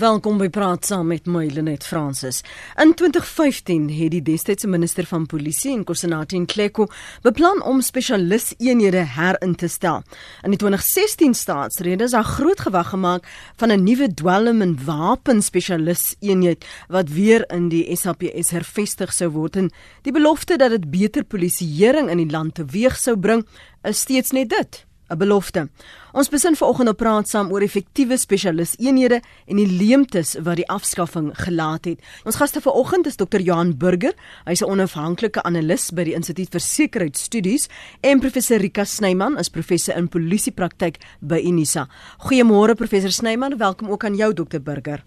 Welkom by Praat saam met my Lenet Fransis. In 2015 het die destydse minister van Polisie en Kosenati Nkleko beplan om spesialiseenhede herin te stel. In die 2016 staatsrede is daar groot gewag gemaak van 'n nuwe dwelm en wapenspesialiseenheid wat weer in die SAPS hervestig sou word en die belofte dat dit beter polisieering in die land teweeg sou bring, is steeds net dit. 'n belofte. Ons besin vanoggend op praat saam oor effektiewe spesialis eenhede en die leemtes wat die afskaffing gelaat het. Ons gaste vanoggend is Dr. Johan Burger, hy's 'n onafhanklike analis by die Instituut vir Sekuriteitsstudies en professor Rika Snyman is professor in polisiepraktyk by Unisa. Goeiemôre professor Snyman, welkom ook aan jou Dr. Burger.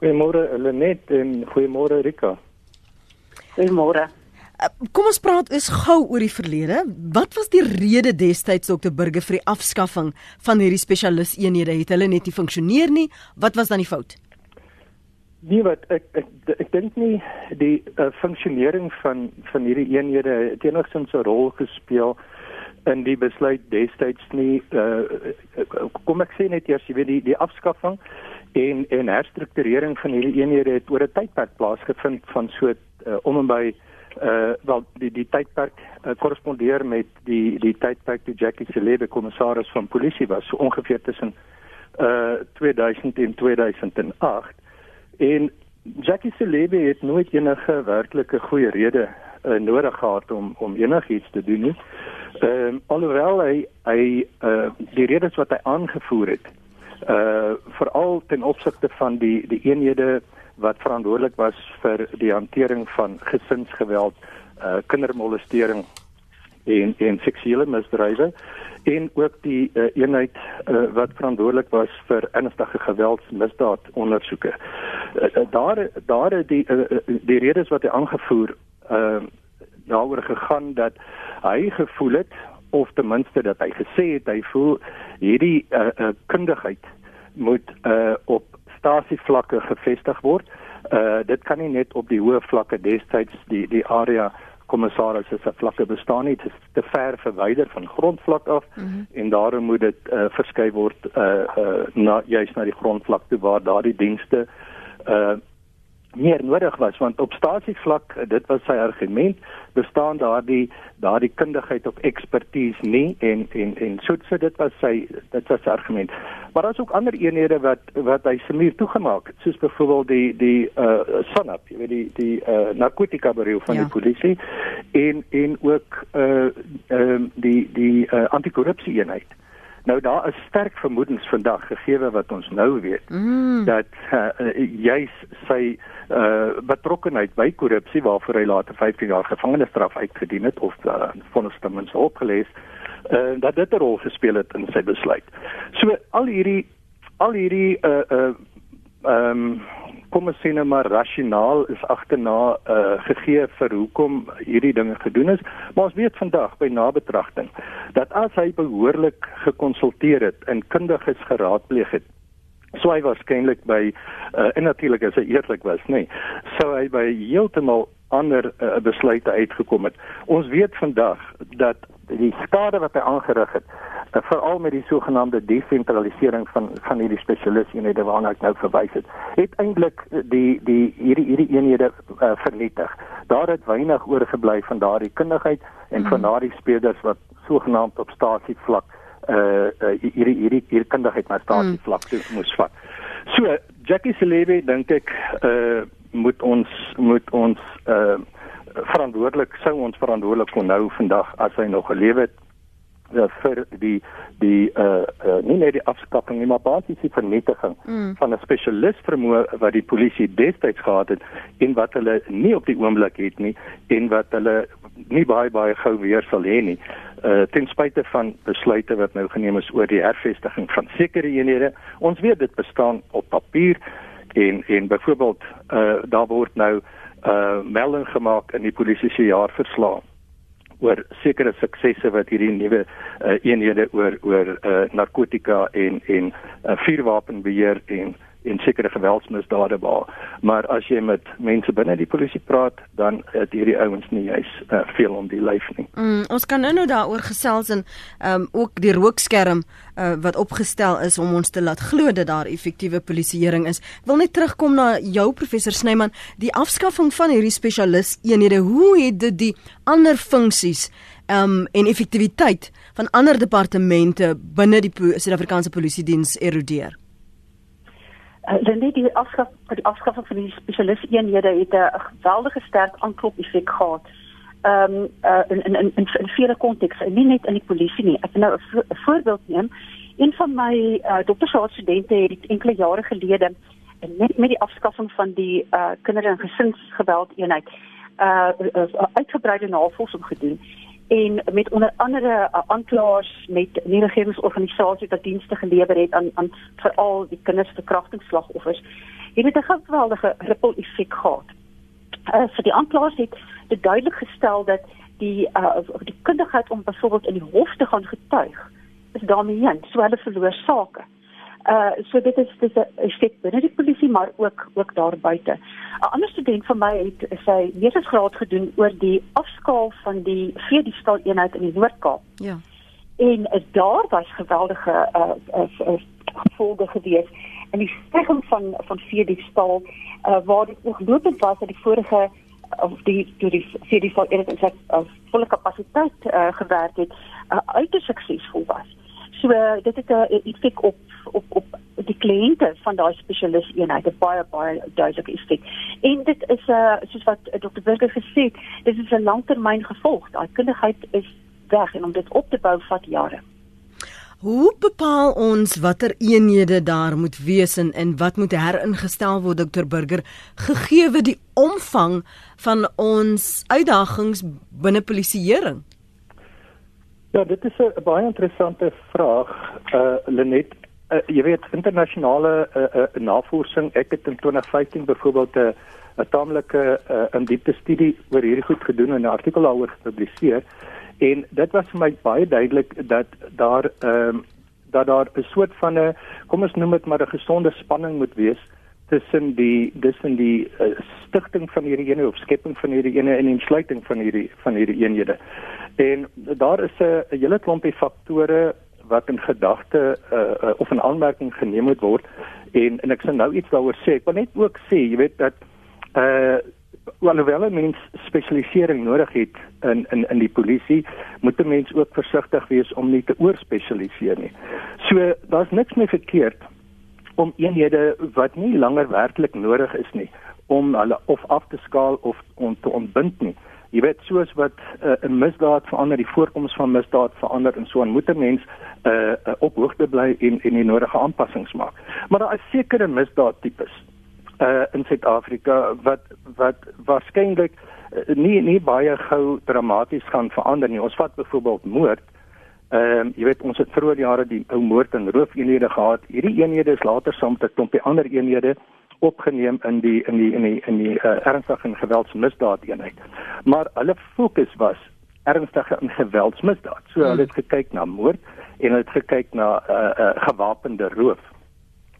Goeiemôre Lenet en goeiemôre Rika. Goeiemôre. Uh, kom ons praat eens gou oor die verlede. Wat was die rede destyds dokter Burger vir die afskaffing van hierdie spesialiseenhede? Het hulle net nie funksioneer nie? Wat was dan die fout? Nee, wat ek ek, ek dink nie die uh, funksionering van van hierdie eenhede het enigstens 'n rol gespeel in die besluit destyds nie. Uh, kom ek sê net eers, jy weet die die afskaffing en en herstrukturering van hierdie eenhede het oor 'n tydperk plaasgevind van so uh, om en by uh wel die die tydperk uh, korrespondeer met die die tydperk toe Jackie Celebe kommissaris van polisie was so ongeveer tussen uh 2000 en 2008 en Jackie Celebe het nooit enige werklike goeie rede uh, nodig gehad om om enigiets te doen nie. Ehm uh, alhoewel hy hy uh die redes wat hy aangevoer het uh veral ten opsigte van die die eenhede wat verantwoordelik was vir die hantering van gesinsgeweld, uh kindermolestering en en seksuele misdrywe en ook die uh, eenheid uh, wat verantwoordelik was vir ernstige geweldsmisdaad ondersoeke. Uh, daar daar die uh, die redes wat hy aangevoer uh daaroor gegaan dat hy gevoel het of ten minste dat hy gesê het hy voel hierdie uh, uh, kundigheid moet uh, op stasievlakke gevestig word. Uh dit kan nie net op die hoë vlakke destyds die die area kommissaris se vlakke bestaan nie. Dit is te ver verwyder van grondvlak af mm -hmm. en daarom moet dit uh verskuif word uh uh na juis na die grondvlak toe waar daardie dienste uh meer nodig was want op stasievlak dit was sy argument bestaan daardie daardie kundigheid of ekspertise nie en en en so dit was sy dit was sy argument maar daar's ook ander eenhede wat wat hy se muur toegemaak het soos byvoorbeeld die die uh SANAP jy weet die die uh narkotika bureau van ja. die polisie en en ook uh ehm uh, die die uh, antikorrupsie eenheid Nou daar is sterk vermoedens vandag gegee wat ons nou weet mm. dat uh, juis sy uh, betrokkenheid by korrupsie waarvoor hy later 15 jaar gevangenisstraf uitgedien het of uh, vonnis ten minste opgelees uh, dat dit 'n rol gespeel het in sy besluit. So al hierdie al hierdie uh uh ehm um, kom ons sê net maar rasionaal is agterna uh gegee vir hoekom hierdie dinge gedoen is maar ons weet vandag by nabetragting dat as hy behoorlik gekonsulteer het en kundiges geraadpleeg het sou hy waarskynlik by uh en natuurlik as hy eerlik was nê nee, sou hy by heeltemal ander uh, besluite uitgekom het. Ons weet vandag dat die skade wat hy aangerig het uh, veral met die sogenaamde desentralisering van van hierdie spesialisteenhede waarna ek nou verwys het het eintlik die die hierdie hierdie eenhede uh, vernietig. Daar het weinig oorgebly van daardie kundigheid en van mhm. daardie spelers wat sogenaamd op stasie vlak uh, uh hierdie hierdie hierdie kundigheid na stasie vlak mm. moes vat so Jackie Celebi dink ek uh moet ons moet ons uh verantwoordelik sou ons verantwoordelik kon nou vandag as hy nog gelewe het uh, vir die die uh, uh nie net die afskaffing nie maar basies die vernietiging mm. van 'n spesialis vermoë wat die polisie destyds gehad het en wat hulle nie op die oomblik het nie en wat hulle nie baie baie gou weer sal hê nie uh ten spyte van besluite wat nou geneem is oor die hervestiging van sekere eenhede ons weet dit bestaan op papier en en byvoorbeeld uh daar word nou uh melding gemaak in die polisie se jaarverslag oor sekere suksesse wat hierdie nuwe uh, eenhede oor oor uh, narkotika en en uh, vuurwapenbeheer en en sekere geweldsmisdade waar. Maar as jy met mense binne die polisie praat, dan het hierdie ouens nie juis uh, veel om die lyf nie. Mm, ons kan nou nou daaroor gesels en um, ook die rookskerm uh, wat opgestel is om ons te laat glo dat daar effektiewe polisieering is. Ek wil net terugkom na jou professor Snyman, die afskaffing van hierdie spesialis eenhede. Hoe het dit die ander funksies um, en effektiwiteit van ander departemente binne die Suid-Afrikaanse Polisie diens erodeer? Uh, dan net die afskaf die afskaffing van die spesialis eenhede het 'n geweldige sterk aanklop effek gehad. Ehm um, uh, in, in in in in vele kontekste, nie net in die polisie nie. Ek wil nou 'n voorbeeld neem. Een van my uh, doktorsgraad studente het enkele jare gelede net met die afskaffing van die uh, kinder- en gesinsgeweld eenheid uh, uh, uitgebreide navorsing gedoen en met onder andere uh, aanklaers met nie regeringsorganisasies wat dienste gelewer het aan aan veral die kindersverkrachtingsslagoffers het dit 'n geweldige ripple effek gehad. Uh, vir die aanklaers het dit duidelik gestel dat die uh, die kundigheid om byvoorbeeld in die hof te gaan getuig is daarmee heen, so hulle verloor sake. Uh so dit is dis 'n effek binne die polisie maar ook ook daar buite. 'n Ander student van my het sy meestersgraad gedoen oor die afskaal van die veediefstal eenheid in die Noord-Kaap. Ja. En is daar was geweldige uh, uh, uh gevolge gewees in die stygings van van veediefstal uh waar dit ooglopend was dat die vorige of die deur die veediefstal eenheid in sy uh, volle kapasiteit uh, gewerk het uh, uiters suksesvol was. So dit het 'n uh, effek op op op die kliënte van daai spesialis eenheid 'n baie baie duidelike effek. En dit is 'n uh, soos wat uh, Dr. Burger gesê het, dit is 'n langtermyn gevolg. Daai kundigheid is weg en om dit op te bou vat jare. Hoe bepaal ons watter eenhede daar moet wees en, en wat moet heringestel word Dr Burger gegee die omvang van ons uitdagings binne polisieering? Ja, dit is 'n baie interessante vraag, uh Lenet. Uh, jy weet internasionale uh, uh, navorsing, ek het in 2015 byvoorbeeld 'n 'n taamlike uh, in diepte studie oor hierdie goed gedoen en 'n artikel daaroor gepubliseer. En dit was vir my baie duidelik dat daar ehm uh, dat daar 'n soort van 'n kom ons noem dit maar 'n gesonde spanning moet wees tussen die tussen die uh, stigting van hierdie eenheid of skepping van hierdie eenheid en die sluiting van hierdie van hierdie eenhede. En daar is 'n hele klompie faktore wat in gedagte uh, uh, of in aanmerking geneem moet word en en ek sal nou iets daaroor sê. Ek wil net ook sê, jy weet dat uh alhoewel mens spesialisering nodig het in in in die polisie, moet 'n mens ook versigtig wees om nie te oorspesialiseer nie. So daar's niks meer verkeerd om eenhede wat nie langer werklik nodig is nie om hulle of af te skaal of om te ontbind nie. Jy weet soos wat uh, 'n misdaad verander, die voorkoms van misdaad verander en so aan moet 'n mens uh, uh, op hoogte bly en en die nodige aanpassings maak. Maar daar is sekere misdaadtipes uh in Suid-Afrika wat wat waarskynlik uh, nie nie baie gou dramaties gaan verander nie. Ons vat byvoorbeeld moord. Ehm um, jy weet ons het vroeër jare die ou moord en roofeenhede gehad. Hierdie eenhede is later saam met 'n klompie ander eenhede opgeneem in die in die in die in die uh, ernstige en geweldsmisdaad eenheid. Maar hulle fokus was ernstige en geweldsmisdaad. So hmm. hulle het gekyk na moord en hulle het gekyk na uh, uh, gewapende roof.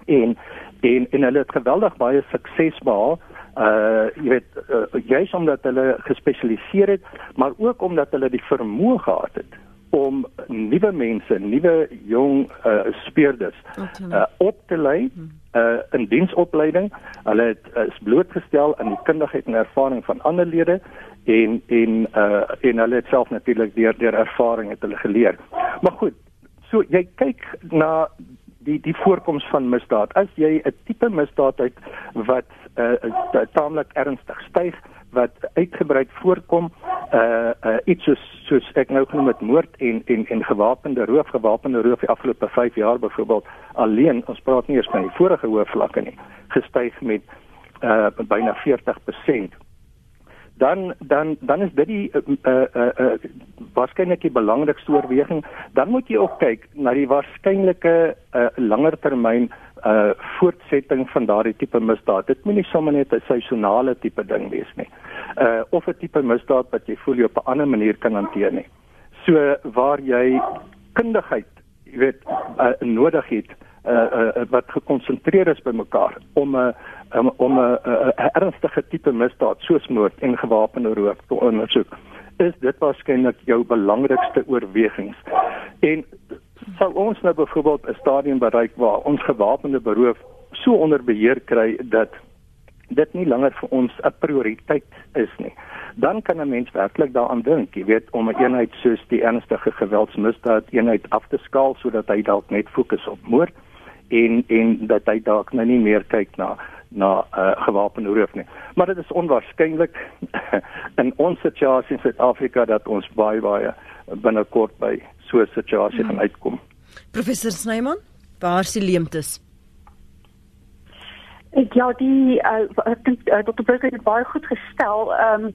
En en en hulle het geweldig baie sukses behaal. Uh jy weet uh, juis omdat hulle gespesialiseer het, maar ook omdat hulle die vermoë gehad het om nuwe mense, nuwe jong uh, speurders uh, op te lei hmm. uh, in diensopleiding. Hulle het is blootgestel aan die kundigheid en ervaring van ander lede en en uh, en hulle het self natuurlik deur deur ervaring het hulle geleer. Maar goed, so jy kyk na die die voorkoms van misdaad. As jy 'n tipe misdaad uit wat uh, taamlik ernstig styg wat uitgebreid voorkom uh, uh iets soos soos ek nou genoem het moord en en en gewapende roof gewapende roof die afgelope 5 jaar byvoorbeeld alleen ons praat nie eers van die vorige hoë vlakke nie gestyg met uh byna 40% dan dan dan is dit die uh uh, uh, uh waarskynlik die belangrikste oorweging. Dan moet jy ook kyk na die waarskynlike uh langer termyn uh voortsetting van daardie tipe misdaad. Dit moenie sommer net 'n seisonale tipe ding wees nie. Uh of 'n tipe misdaad wat jy voel jy op 'n ander manier kan hanteer nie. So waar jy kundigheid jy weet uh, nodig het uh, uh, wat gekonsentreer is by mekaar om 'n uh, um, om 'n uh, uh, uh, ernstige tipe misdaad soos moord en gewapende roof te ondersoek is dit waarskynlik jou belangrikste oorwegings. En sou ons nou byvoorbeeld 'n stadium bereik waar ons gewapende beroof so onder beheer kry dat dit nie langer vir ons 'n prioriteit is nie dan kan 'n mens werklik daaraan dink, jy weet, om 'n eenheid soos die ernstige geweldsmisdaad eenheid af te skaal sodat hy dalk net fokus op moord en en dat hy dalk nou nie meer kyk na na uh, gewapende roof nie. Maar dit is onwaarskynlik in ons situasie in Suid-Afrika dat ons baie baie binnekort by so 'n situasie hmm. gaan uitkom. Professor Snyman, waar is die leemtes? Ja, die uh, ek dink uh, Dr. Burger het baie goed gestel. Ehm um,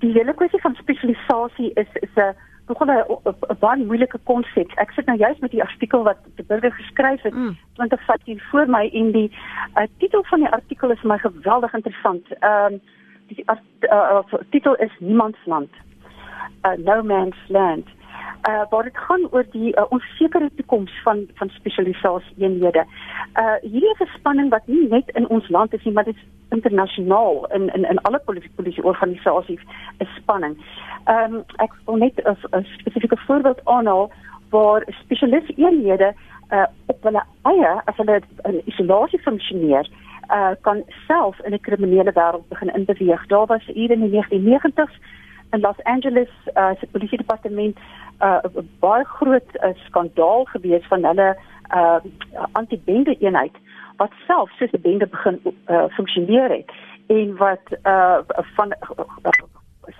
die hele kwessie van spesialisasie is is 'n nogal 'n baie moeilike konsep. Ek sit nou juist met die artikel wat die burger geskryf het mm. 2015 voor my en die uh, titel van die artikel is my geweldig interessant. Ehm um, die uh, uh, titel is Niemandsland. Uh, no man's land uh waar dit gaan oor die uh, onsekere toekoms van van spesialisasie eenhede. Uh hierdie is 'n spanning wat nie net in ons land is nie, maar dit is internasionaal in in in alle polisie polisie organisasies 'n spanning. Ehm um, ek wil net 'n spesifieke voorbeeld aanhaal waar spesialis eenhede uh op hulle eie as hulle in isolasie funksioneer uh kan self in 'n kriminele wêreld begin inbeweeg. Daar was hier in die 1990s in Los Angeles uh se polisie departement uh baie groot uh, skandaal gewees van hulle uh antibende eenheid wat self soos 'n bende begin uh funksioneer het en wat uh van uh,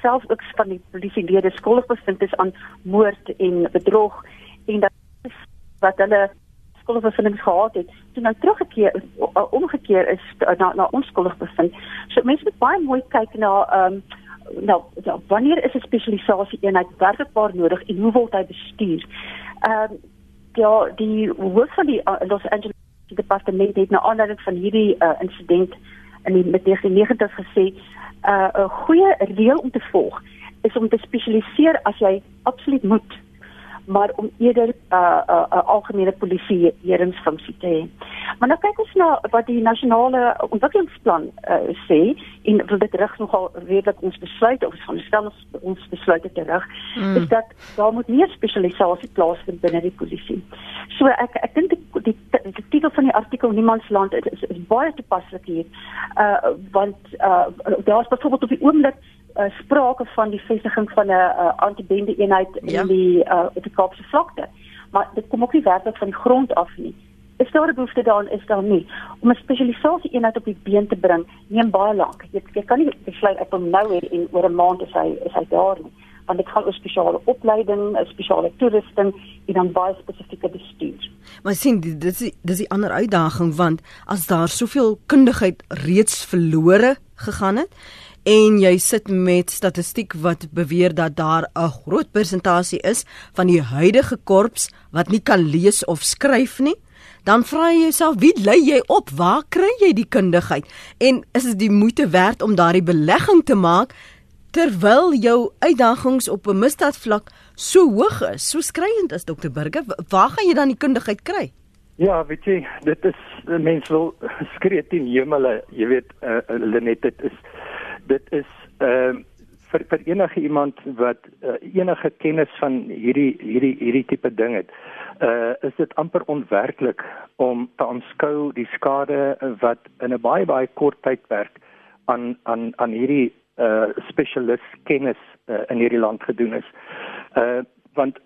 self ook van die polisielede skuldig bevind is aan moord en bedrog en dat wat hulle skuldig bevind gehad het. Toe nou teruggekeer omgekeer is na na onskuldig bevind. So mense moet baie mooi kyk na um nou, nou wanneer is 'n spesialisasie eenheid werkbaar nodig en hoe word hy bestuur? Ehm uh, ja, die hoof van die uh, Los Angeles departement het nou aanleiding van hierdie uh, insident in die met 1990 gesê uh, 'n uh, goeie reël om te volg is om te spesialiseer as jy absoluut moet maar om eerder 'n uh, 'n uh, uh, algemene polisie heringsfunksie te hê. Maar nou kyk ons na wat die nasionale ontwikkelingsplan uh, sê en wil dit rig nogal redelik ons besluit of ons stel ons, ons besluite terug mm. is dat daar moet meer spesialisasie plaasvind binne die polisie. So ek ek dink die, die, die titel van die artikel Niemandsland is, is, is baie toepaslik hier. Uh want uh daar's byvoorbeeld op die oomblik uh, sprake van die vestiging van 'n uh, antibende eenheid ja. in die uh, op die Kaapse vlakte. Maar dit kom ook nie werklik van die grond af nie. Is daar 'n behoefte daaraan is daar nie om 'n spesialisasie eenheid op die been te bring neem baie lank. Jy, jy kan nie besluit op hom nou hê en oor 'n maand is hy is hy daar nie. Want dit gaan oor spesiale opleiding, spesiale toerusting en dan baie spesifieke bestuur. Maar sien, dit is dit is 'n ander uitdaging want as daar soveel kundigheid reeds verlore gegaan het en jy sit met statistiek wat beweer dat daar 'n groot persentasie is van die huidige korps wat nie kan lees of skryf nie, dan vra jy jouself wie lei jy op? Waar kry jy die kundigheid? En is dit die moeite werd om daardie belegging te maak terwyl jou uitdagings op 'n misdaadvlak so hoog is, so skreiend is Dr Burger? Waar gaan jy dan die kundigheid kry? Ja, weet jy, dit is mense wil skree teen hemel, jy weet, uh, Lenet, dit is dit is ehm uh, vir vir enige iemand wat uh, enige kennis van hierdie hierdie hierdie tipe ding het uh is dit amper onwerklik om te aanskou die skade wat in 'n baie baie kort tydperk aan aan aan hierdie uh spesialis kennis uh, in hierdie land gedoen is. Uh want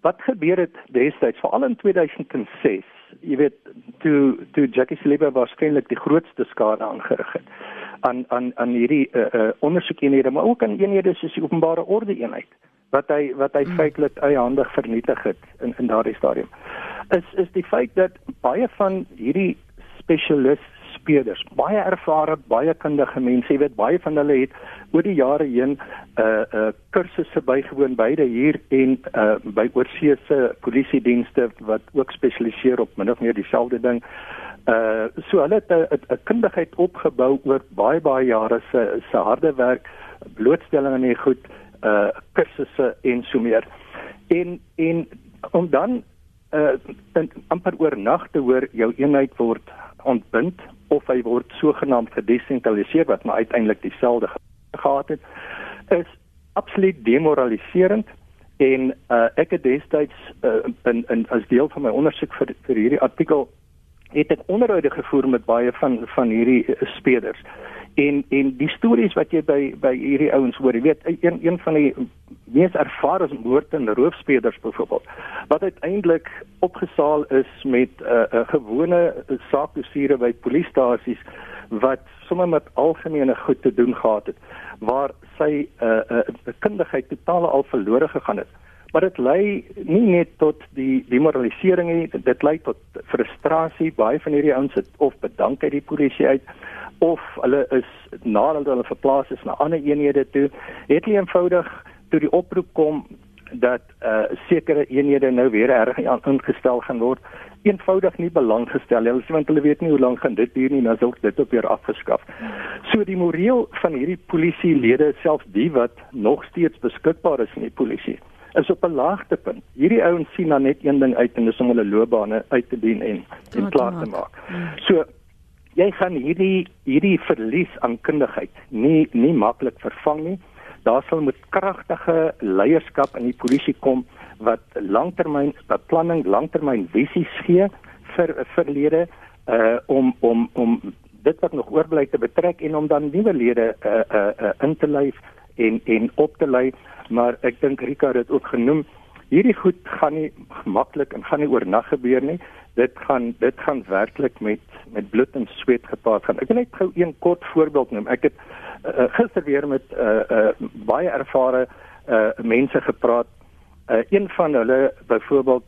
wat gebeur het destyds veral in 2006, jy weet, toe toe Jackie Siliba waarskynlik die grootste skade aangerig het aan aan aan hierdie uh, uh, ondersoekeenhede maar ook aan eenhede soos die openbare orde eenheid wat hy wat hy hmm. feitelik eiehandig vernietig het in in daardie stadium is is die feit dat baie van hierdie spesialis speerders baie ervare baie kundige mense jy weet baie van hulle het oor die jare heen uh uh kursusse bygewoon beide hier en uh by oorseese polisie dienste wat ook spesialiseer op min of meer dieselfde ding Uh so hulle het 'n kundigheid opgebou oor baie baie jare se se harde werk, blootstelling aan die goed, uh kursusse en so meer. En en om dan uh amper oornag te hoor jou eenheid word ontbind of hy word sogenaamd gedesentraliseer wat maar uiteindelik dieselfde gehad het is absoluut demoraliserend en uh, ek het destyds uh, in in as deel van my ondersoek vir vir hierdie artikel het ek onderhoude gevoer met baie van van hierdie uh, spelers. En en die stories wat jy by by hierdie ouens hoor jy weet een een van die mees ervare moord en roofspelers byvoorbeeld wat uiteindelik opgesaal is met 'n uh, 'n gewone saakdossiere by polisiestasies wat sommer met algemene goed te doen gehad het waar sy 'n uh, 'n uh, kundigheid totaal al verlore gegaan het maar dit lei nie net tot die demoralisering nie dit lei tot frustrasie. Baie van hierdie ouens het of bedank uit die polisie uit of hulle is nadat hulle verplaas is na ander eenhede toe het nie eenvoudig toe die oproep kom dat uh, sekere eenhede nou weer erg ingestel gaan word eenvoudig nie belang gestel hulle sê want hulle weet nie hoe lank gaan dit duur nie nou sou dit op weer afgeskaf. So die moreel van hierdie polisielede selfs die wat nog steeds beskikbaar is in die polisie is op 'n laagtepunt. Hierdie ouens sien dan net een ding uit en dis om hulle loopbane uit te dien en en klaar te maak. Hmm. So jy gaan hierdie hierdie verlies aan kundigheid nie nie maklik vervang nie. Daar sal met kragtige leierskap in die polisie kom wat langtermyn beplanning, langtermyn visies gee vir verlede uh om om om dit wat nog oorbly te betrek en om dan nuwe lede uh uh, uh in te lei en en op te lei maar ek dink Rika het ook genoem. Hierdie goed gaan nie maklik en gaan nie oornag gebeur nie. Dit gaan dit gaan werklik met met bloed en sweet gepaard gaan. Ek wil net gou een kort voorbeeld noem. Ek het uh, gister weer met 'n uh, uh, baie ervare uh, mense gepraat. Uh, een van hulle byvoorbeeld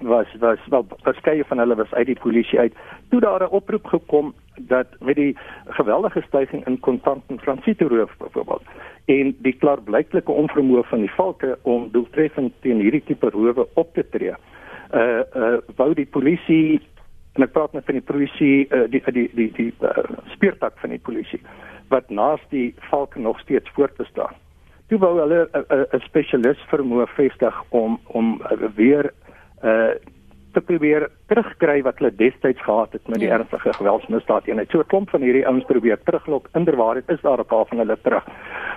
was was wel verskeie van hulle was uit die polisie uit. Toe daar 'n oproep gekom dat met die geweldige stygings in kontant en transito roof byvoorbeeld en die klaarblyklike onvermoë van die valke om doeltreffend teen hierdie tipe rowe op te tree. Uh uh wou die polisie en ek praat net van die polisie uh, die die die die uh, speurtak van die polisie wat naas die valke nog steeds voortbestaan. Toe wou hulle 'n spesialis vermoë vestig om om uh, weer uh te probeer terugkry wat hulle destyds gehad het met die ja. ernstige geweldsmisdaad eenheid. So 'n klomp van hierdie ouens probeer teruglok. Inderwaarheid is daar 'n paar van hulle terug.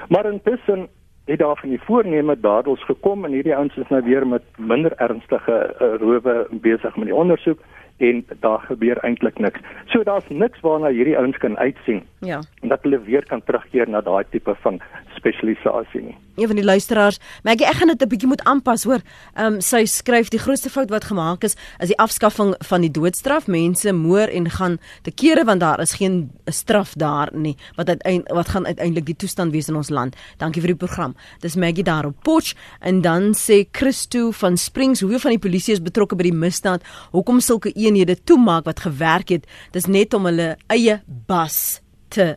Maar intussen het daar van die voorneme dadels gekom en hierdie ouens is nou weer met minder ernstige uh, rowe besig met die ondersoek en daar gebeur eintlik niks. So daar's niks waarna hierdie ouens kan uitsien. Ja. Dat hulle weer kan terugkeer na daai tipe van spesialisasie nie. Een van die luisteraars, maar ek gaan dit 'n bietjie moet aanpas, hoor. Ehm um, sy skryf die grootste fout wat gemaak is, is die afskaffing van die doodstraf. Mense moer en gaan te kere want daar is geen straf daar nie. Wat uiteindelik wat gaan uiteindelik die toestand wees in ons land. Dankie vir die program. Dis Maggie daar op Potch en dan sê Christo van Springs, hoeveel van die polisie is betrokke by die misdaad? Hoekom sulke eenhede toemaak wat gewerk het? Dis net om hulle eie bas te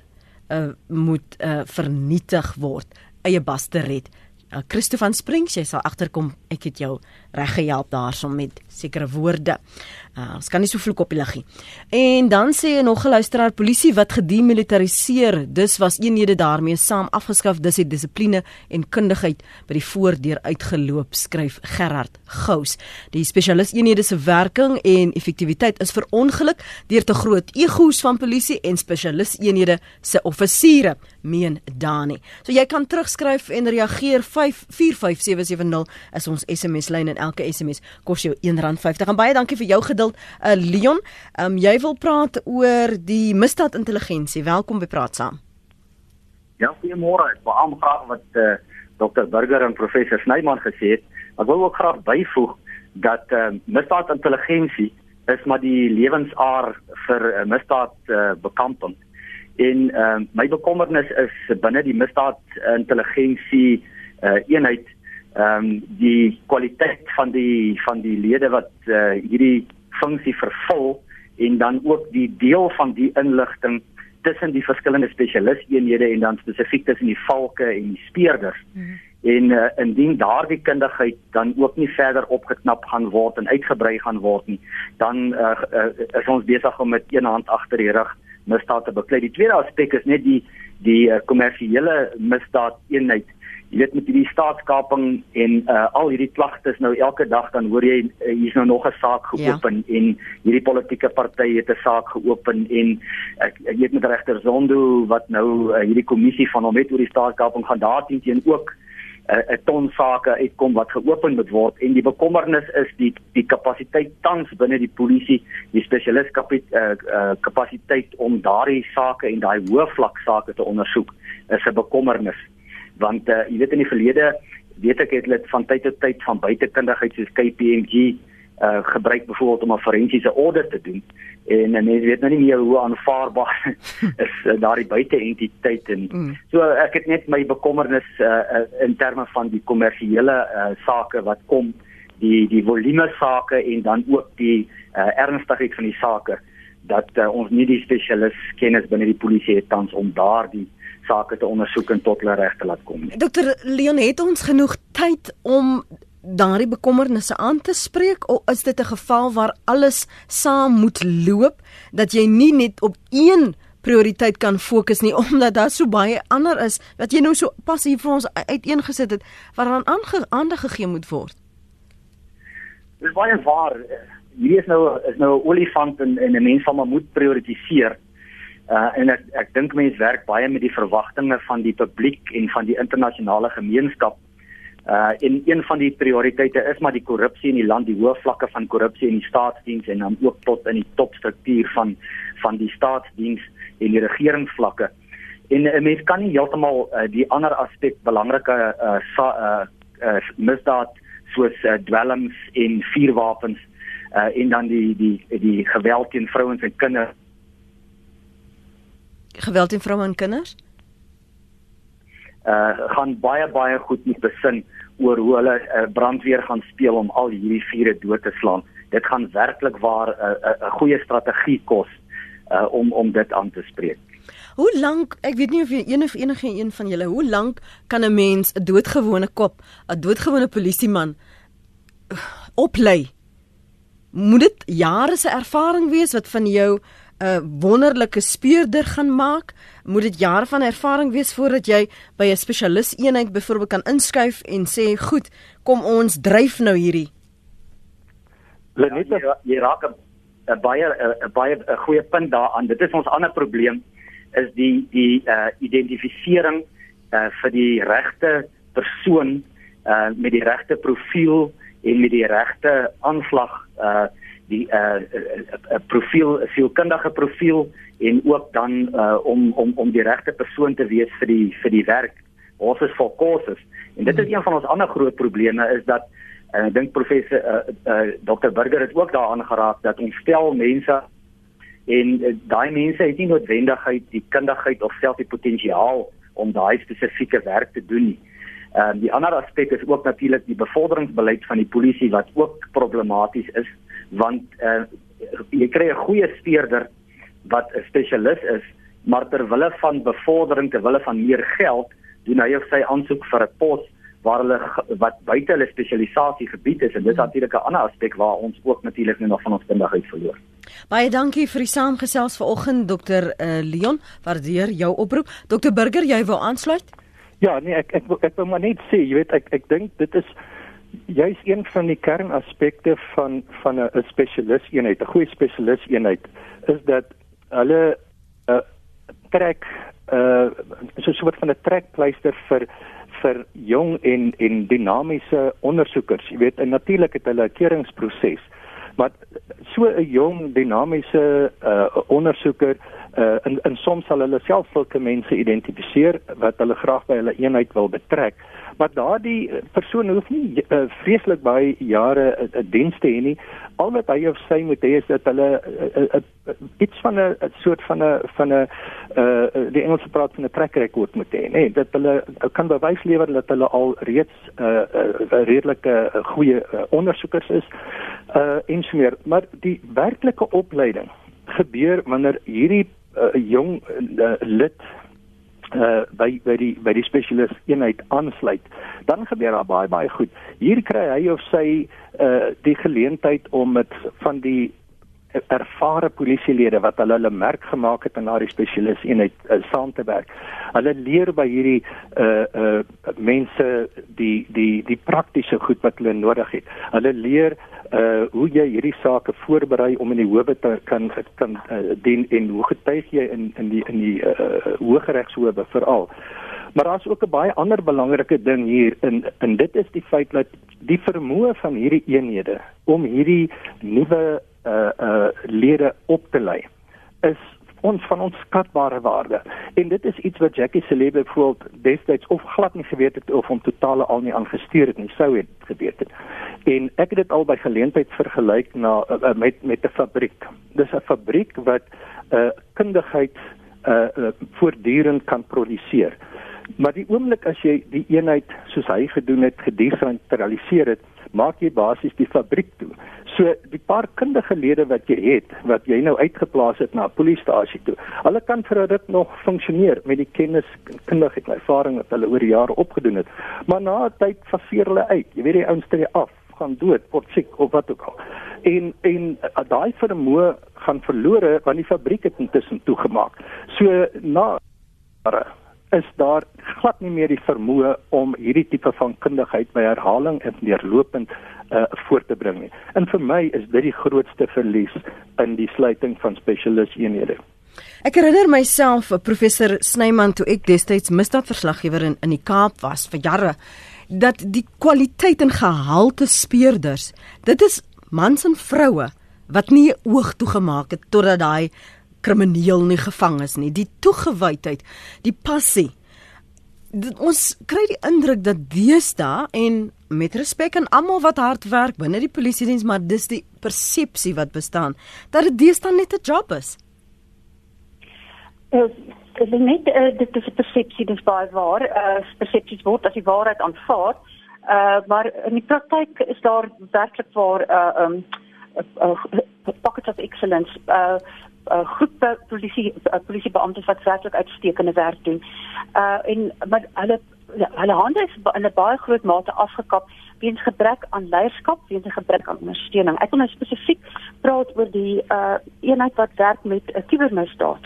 uh, moet uh, vernietig word eie bas te red. Uh, Christo van Springs, jy sal agterkom, ek het jou reg gehelp daarsom met sekere woorde. Uh, ons kan nie so vloek op die liggie. En dan sê hy nog 'n luisteraar polisie wat gedemilitariseer, dis was eenhede daarmee saam afgeskaf, dis die dissipline en kundigheid by die voordeur uitgeloop, skryf Gerard Gous. Die spesialis eenhede se werking en effektiwiteit is verongeluk deur te groot egos van polisie en spesialis eenhede se offisiere, meen Dani. So jy kan terugskryf en reageer 545770 is ons SMS lyn en elke SMS kos jou R1.50. En baie dankie vir jou geduld. Uh, Leon, um, jy wil praat oor die misdaadintelligensie. Welkom by Praat Saam. Ja, goeiemôre. Ek beam graag wat uh, Dr. Burger en professor Snyman gesê het. Ek wil ook graag byvoeg dat uh, misdaadintelligensie is maar die lewensaar vir uh, misdaad uh, bekamping. En uh, my bekommernis is binne die misdaadintelligensie uh, eenheid ehm um, die kwaliteit van die van die lede wat uh, hierdie funksie vervul en dan ook die deel van die inligting tussen die verskillende spesialisteenhede en dan spesifiek tussen die valke en die speerders. Mm -hmm. En uh, indien daardie kundigheid dan ook nie verder opgeknap gaan word en uitgebrei gaan word nie, dan uh, uh, is ons besig om met een hand agter die rug misdaad te beklei. Die tweede aspek is net die die kommersiële uh, misdaad eenheid jy weet met hierdie staatskaping en uh, al hierdie klagtes nou elke dag dan hoor jy uh, hier's nou nog 'n saak ja. geopen ja. en hierdie politieke party het 'n saak geopen en ek ek weet met regter Zondo wat nou uh, hierdie kommissie van hom het oor die staatskaping gaan daarteen teen ook 'n uh, ton sake uitkom wat geopen moet word en die bekommernis is die die kapasiteit tans binne die polisie die spesialis uh, uh, kapasiteit om daardie sake en daai hoë vlak sake te ondersoek is 'n bekommernis want uh, jy weet in die verlede weet ek het hulle van tyd tot tyd van buitekundigheid soos KPMG uh, gebruik byvoorbeeld om 'n forensiese audit te doen en uh, mense weet nou nie meer hoe aanvaarbaar is uh, daardie buiteentiteit en mm. so ek het net my bekommernis uh, uh, in terme van die kommersiële uh, sake wat kom die die volume sake en dan ook die uh, ernstigheid van die sake dat uh, ons nie die spesialis kennis binne die polisie het tans om daardie sake te ondersoek en tot hulle reg te laat kom. Dokter Leon het ons genoeg tyd om daardie bekommernisse aan te spreek of is dit 'n geval waar alles saam moet loop dat jy nie net op een prioriteit kan fokus nie omdat daar so baie ander is wat jy nou so pas hier vir ons uiteengesit het waaraan aandag gegee moet word. Dis baie waar. Hierdie is nou is nou 'n olifant en en 'n mens van moet prioritiseer. Uh en ek ek dink mense werk baie met die verwagtinge van die publiek en van die internasionale gemeenskap. Uh en een van die prioriteite is maar die korrupsie in die land, die hoë vlakke van korrupsie in die staatsdiens en dan ook tot in die topstruktuur van van die staatsdiens en die regeringsvlakke. En 'n mens kan nie heeltemal uh, die ander aspek belangrike uh, uh uh misdaad soos uh, dwelms en vuurwapens uh en dan die die die geweld teen vrouens en kinders geweld teen vroue en kinders? Uh gaan baie baie goed met besin oor hoe hulle uh, brandweer gaan speel om al hierdie vure dood te slaan. Dit gaan werklik waar 'n uh, 'n uh, goeie strategie kos uh om om dit aan te spreek. Hoe lank, ek weet nie of jy een of enige een van julle, hoe lank kan 'n mens 'n doodgewone kop, 'n doodgewone polisieman uh, oplei? Moet dit jare se ervaring wees wat van jou 'n wonderlike speurder gaan maak? Moet dit jare van ervaring wees voordat jy by 'n spesialis eenheid byvoorbeeld kan inskuif en sê, "Goed, kom ons dryf nou hierdie." Net ja, jy raak 'n baie 'n baie 'n goeie punt daaraan. Dit is ons ander probleem is die die uh identifisering uh vir die regte persoon uh met die regte profiel en met die regte aanslag uh die 'n uh, uh, uh, profiel, sielkundige profiel en ook dan uh, om om om die regte persoon te wees vir die vir die werk. Ons is vir kursusse en dit is een van ons ander groot probleme is dat en ek dink professor uh, uh, Dr Burger het ook daaraan geraak dat ons stel mense en uh, daai mense het nie noodwendigheid die kundigheid of self die potensiaal om daai spesifieke werk te doen nie. Ehm uh, die ander aspek is ook natuurlik die bevorderingsbeleid van die polisie wat ook problematies is want uh, jy kry 'n goeie speurder wat 'n spesialis is, maar ter wille van bevordering, ter wille van meer geld, doen hy of sy aansoek vir 'n pos waar hulle wat buite hulle spesialisasie gebied is en dit is natuurlik 'n ander aspek waar ons ook natuurlik nou nog van ons kundigheid verloor. Baie dankie vir die saamgesels vanoggend Dr uh, Leon, waardeer jou oproep. Dr Burger, jy wil aansluit? Ja, nee, ek ek ek wil maar net sê, jy weet ek ek dink dit is juis een van die kernaspekte van van 'n spesialis eenheid, 'n goeie spesialis eenheid is dat hulle 'n uh, trek uh so 'n soort van 'n trekpleister vir vir jong en en dinamiese ondersoekers. Jy weet, natuurlik het hulle 'n keuringsproses. Maar so 'n jong dinamiese uh ondersoeker uh en en soms sal hulle self sulke mense identifiseer wat hulle graag by hulle eenheid wil betrek maar daardie persoon hoef nie uh, vreeslik baie jare 'n uh, uh, diens te hê nie. Al wat hy of sy moet hê is dat hulle uh, uh, uh, iets van 'n soort van 'n van 'n uh, die Engelse praat van 'n track record moet hê, nee, dat hulle kan bewys lewer dat hulle al reeds 'n uh, uh, redelike uh, goeie uh, ondersoekers is uh, en so meer. Maar die werklike opleiding gebeur wanneer hierdie uh, jong uh, lid uh by by die by die spesialis eenheid aansluit dan gebeur daar baie baie goed hier kry hy of sy uh die geleentheid om met van die ervare polisielede wat hulle hulle merk gemaak het in daardie spesialis eenheid uh, saam te werk. Hulle leer by hierdie uh uh mense die die die praktiese goed wat hulle nodig het. Hulle leer uh hoe jy hierdie sake voorberei om in die howe te kan kan uh, dien en hoe getuig jy in in die in die uh hooggeregshowe veral. Maar daar's ook 'n baie ander belangrike ding hier in en dit is die feit dat die vermoë van hierdie eenhede om hierdie nuwe uh uh lede op te lei is ons van ons skatbare waarde. En dit is iets wat Jackie se lewe byvoorbeeld destyds of glad nie geweet het of hom totaal al nie aangestuur het nie, sou het geweet het. En ek het dit al by geleentheid vergelyk na uh, met met 'n fabriek. Dis 'n fabriek wat 'n uh, kundigheid uh, uh voortdurend kan produseer. Maar die oomblik as jy die eenheid soos hy gedoen het gedesentraliseer het, maak jy basies die fabriek toe. So die paar kundige lede wat jy het, wat jy nou uitgeplaas het na 'n polisiestasie toe. Hulle kan vir ruk nog funksioneer met die kennis, kundigheid en ervaring wat hulle oor die jare opgedoen het. Maar na 'n tyd faseer hulle uit. Jy weet die ouens tree af, gaan dood, word siek of wat ook al. En en uh, daai vermoë gaan verlore want die fabriek het intussen toegemaak. So na is daar glad nie meer die vermoë om hierdie tipe van kundigheid by herhaling en deurlopend uh, voor te bring nie. En vir my is dit die grootste verlies in die sluiting van spesialis eenhede. Ek herinner myself, eh, professor Snyman toe ek destyds misdaadverslaggewer in in die Kaap was vir jare, dat die kwaliteit en gehalte speurders, dit is mans en vroue wat nie oog toegemaak het totdat daai krimineel nie gevang is nie. Die toegewydheid, die passie. Dit, ons kry die indruk dat deesdae en met respek aan almal wat hard werk binne die polisie diens, maar dis die persepsie wat bestaan dat dit deesdae net 'n job is. Uh, dit is net uh, dit is 'n persepsie dis baie waar. Uh, persepsies word as die waarheid aanvaar. Uh, maar in die praktyk is daar werklik waar uh um uh, uh, pockets of excellence uh uh, groepe polisie uh, polisiebeamptes wat werklik uitstekende werk doen. Uh en maar hulle hulle hande is in 'n baie groot mate afgekap weens gebrek aan leierskap, weens 'n gebrek aan ondersteuning. Ek wil nou spesifiek praat oor die uh eenheid wat werk met 'n uh, kubermisdaad.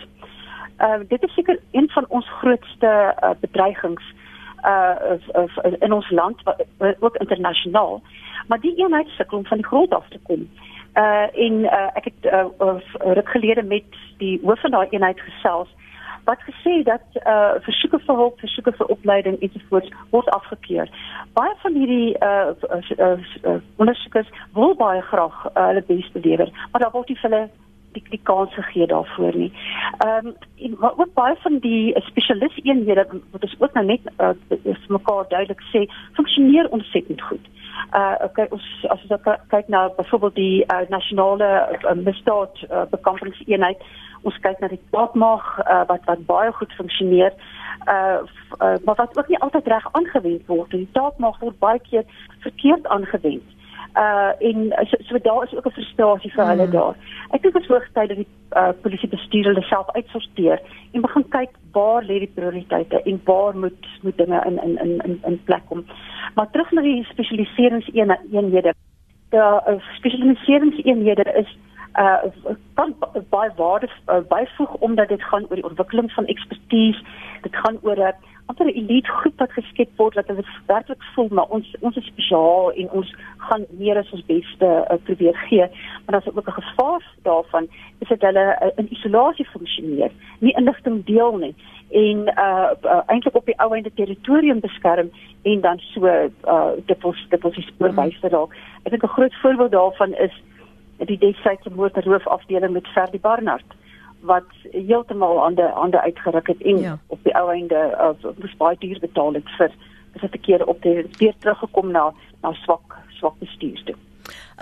Uh dit is seker een van ons grootste uh, bedreigings uh of, of in ons land ook internasionaal. Maar die eenheid sukkel om van die grond af te kom uh en uh, ek het uh, ruk gelede met die hoof van daai eenheid gesels wat gesê dat uh versoeke vir hulp, versoeke vir opleiding ensovoorts word afgekeur. Baie van hierdie uh, uh, uh, uh ondersoekers wil baie graag uh, hulle bes lewer, maar daar word nie vir hulle die, die kans gegee daarvoor nie. Ehm um, en wat ook baie van die spesialis eenhede wat ons ook nou net uh, vir mekaar duidelik sê, funksioneer ontsettend goed. Uh okay ons as ons kyk na byvoorbeeld die uh, nasionale uh, misdaad uh, bekampingseenheid ons kyk na die taakmag uh, wat wat baie goed funksioneer uh, uh maar wat ook nie altyd reg aangewend word die taakmag word baie keer verkeerd aangewend uh en so, so daar is ook 'n frustrasie vir hulle mm. daar. Ek dink dit is hoogtyd dat die uh, polisie bestuur hulle self uitsorteer en begin kyk waar lê die prioriteite en waar moet moet dinge in in in in plek kom. Maar terug na die spesialiseringseenhede. Die uh, spesialiseringseenhede is uh kan baie waarde uh, byvoeg omdat dit gaan oor die ontwikkeling van ekspertise. Dit gaan oor 'n amper 'n elite groep wat geskep word wat werklik voel maar ons ons is spesiaal en ons gaan meer as ons beste uh, probeer gee. Maar daar's ook 'n gevaar daarvan is dat hulle uh, in isolasie funksioneer, nie inligting deel nie en uh, uh eintlik op die ou einde territorium beskerm en dan so uh dit ons dit ons spoorwys raak. Ek dink 'n groot voorbeeld daarvan is die destydse motorhoofafdeling met Ferdi Barnard wat heeltemal aan die hande uitgeruk het en ja. op die ou einde uh, moes baie duur betaal het vir vir te keer op die weer teruggekom na na swak swak bestuur toe.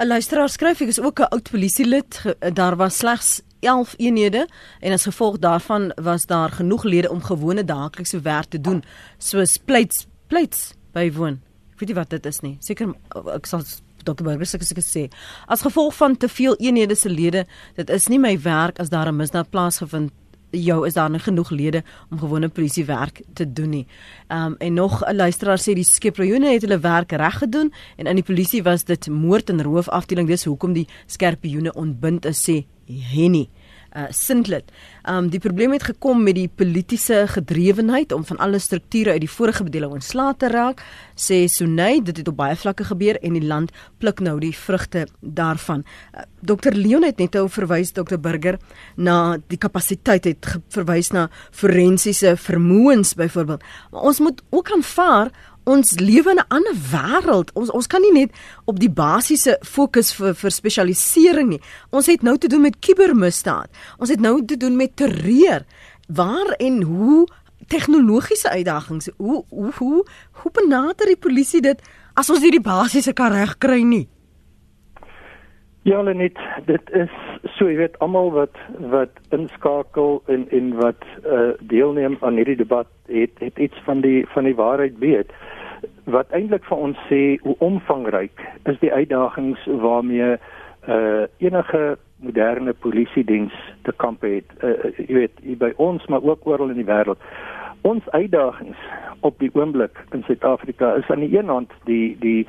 'n Luisteraar skryf ek is ook 'n oud polisielid daar was slegs 11 eenhede en as gevolg daarvan was daar genoeg lede om gewone daaglikse werk te doen soos pleits pleits bywoon. Ek weet nie wat dit is nie. Seker ek sal Dr. Burger sê ek sê as gevolg van te veel eenhede se lede, dit is nie my werk as daar 'n misdaad plaasgevind jou is daar nie genoeg lede om gewone polisiewerk te doen nie. Ehm um, en nog 'n luisteraar sê die Skeproune het hulle werk reg gedoen en in die polisie was dit moord en roof afdeling dis hoekom die skerpioene ontbind is sê Henny uh Sintlet. Um die probleem het gekom met die politieke gedrewenheid om van alle strukture uit die vorige bedeling ontslae te raak, sê Sunay, dit het op baie vlakke gebeur en die land pluk nou die vrugte daarvan. Uh, Dr Leon het net ou verwys Dr Burger na die kapasiteit het verwys na forensiese vermoëns byvoorbeeld. Maar ons moet ook aanvaar ons lewe in 'n ander wêreld. Ons ons kan nie net op die basiese fokus vir vir spesialisering nie. Ons het nou te doen met kubermisdaad. Ons het nou te doen met terreur. Waar en hoe tegnologiese uitdagings? Hoe hoe hoe hoe benader die polisie dit as ons nie die basiese kan regkry nie? Ja, net dit is so jy weet almal wat wat inskakel en en wat uh, deelneem aan hierdie debat het het iets van die van die waarheid weet. Wat eintlik vir ons sê hoe omvangryk is die uitdagings waarmee uh, enige moderne polisie diens te kamp het. Uh, jy weet by ons maar ook oral in die wêreld ons uitdagings op die oomblik in Suid-Afrika is aan die een hand die die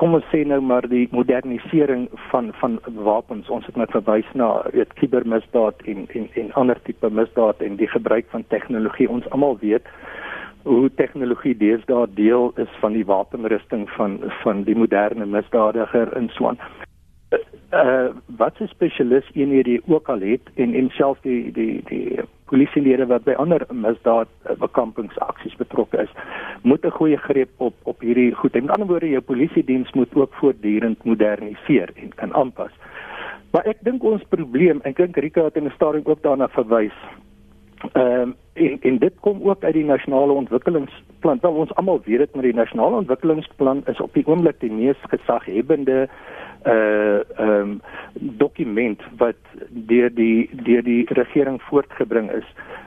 kom ons sê nou maar die modernisering van van wapens. Ons het net verwys na weet kubermisdaad en en en ander tipe misdaad en die gebruik van tegnologie. Ons almal weet hoe tegnologie deesdae deel is van die wapenrusting van van die moderne misdadiger in Swaan uh wat 'n spesialis eenhede ook al het en en self die die die polisielede wat by ander misdaad uh, bekampingsaksies betrokke is, moet 'n goeie greep op op hierdie goed. En met ander woorde, jou polisiediens moet ook voortdurend moderniseer en kan aanpas. Maar ek dink ons probleem, ek dink Rika het in 'n stadium ook daarna verwys. Ehm um, en, en dit kom ook uit die nasionale ontwikkelingsplan. Wel ons almal weet dit, maar die nasionale ontwikkelingsplan is op die oomblik die mees gesaghebende uh ehm um, dokument wat deur die deur die regering voortgebring is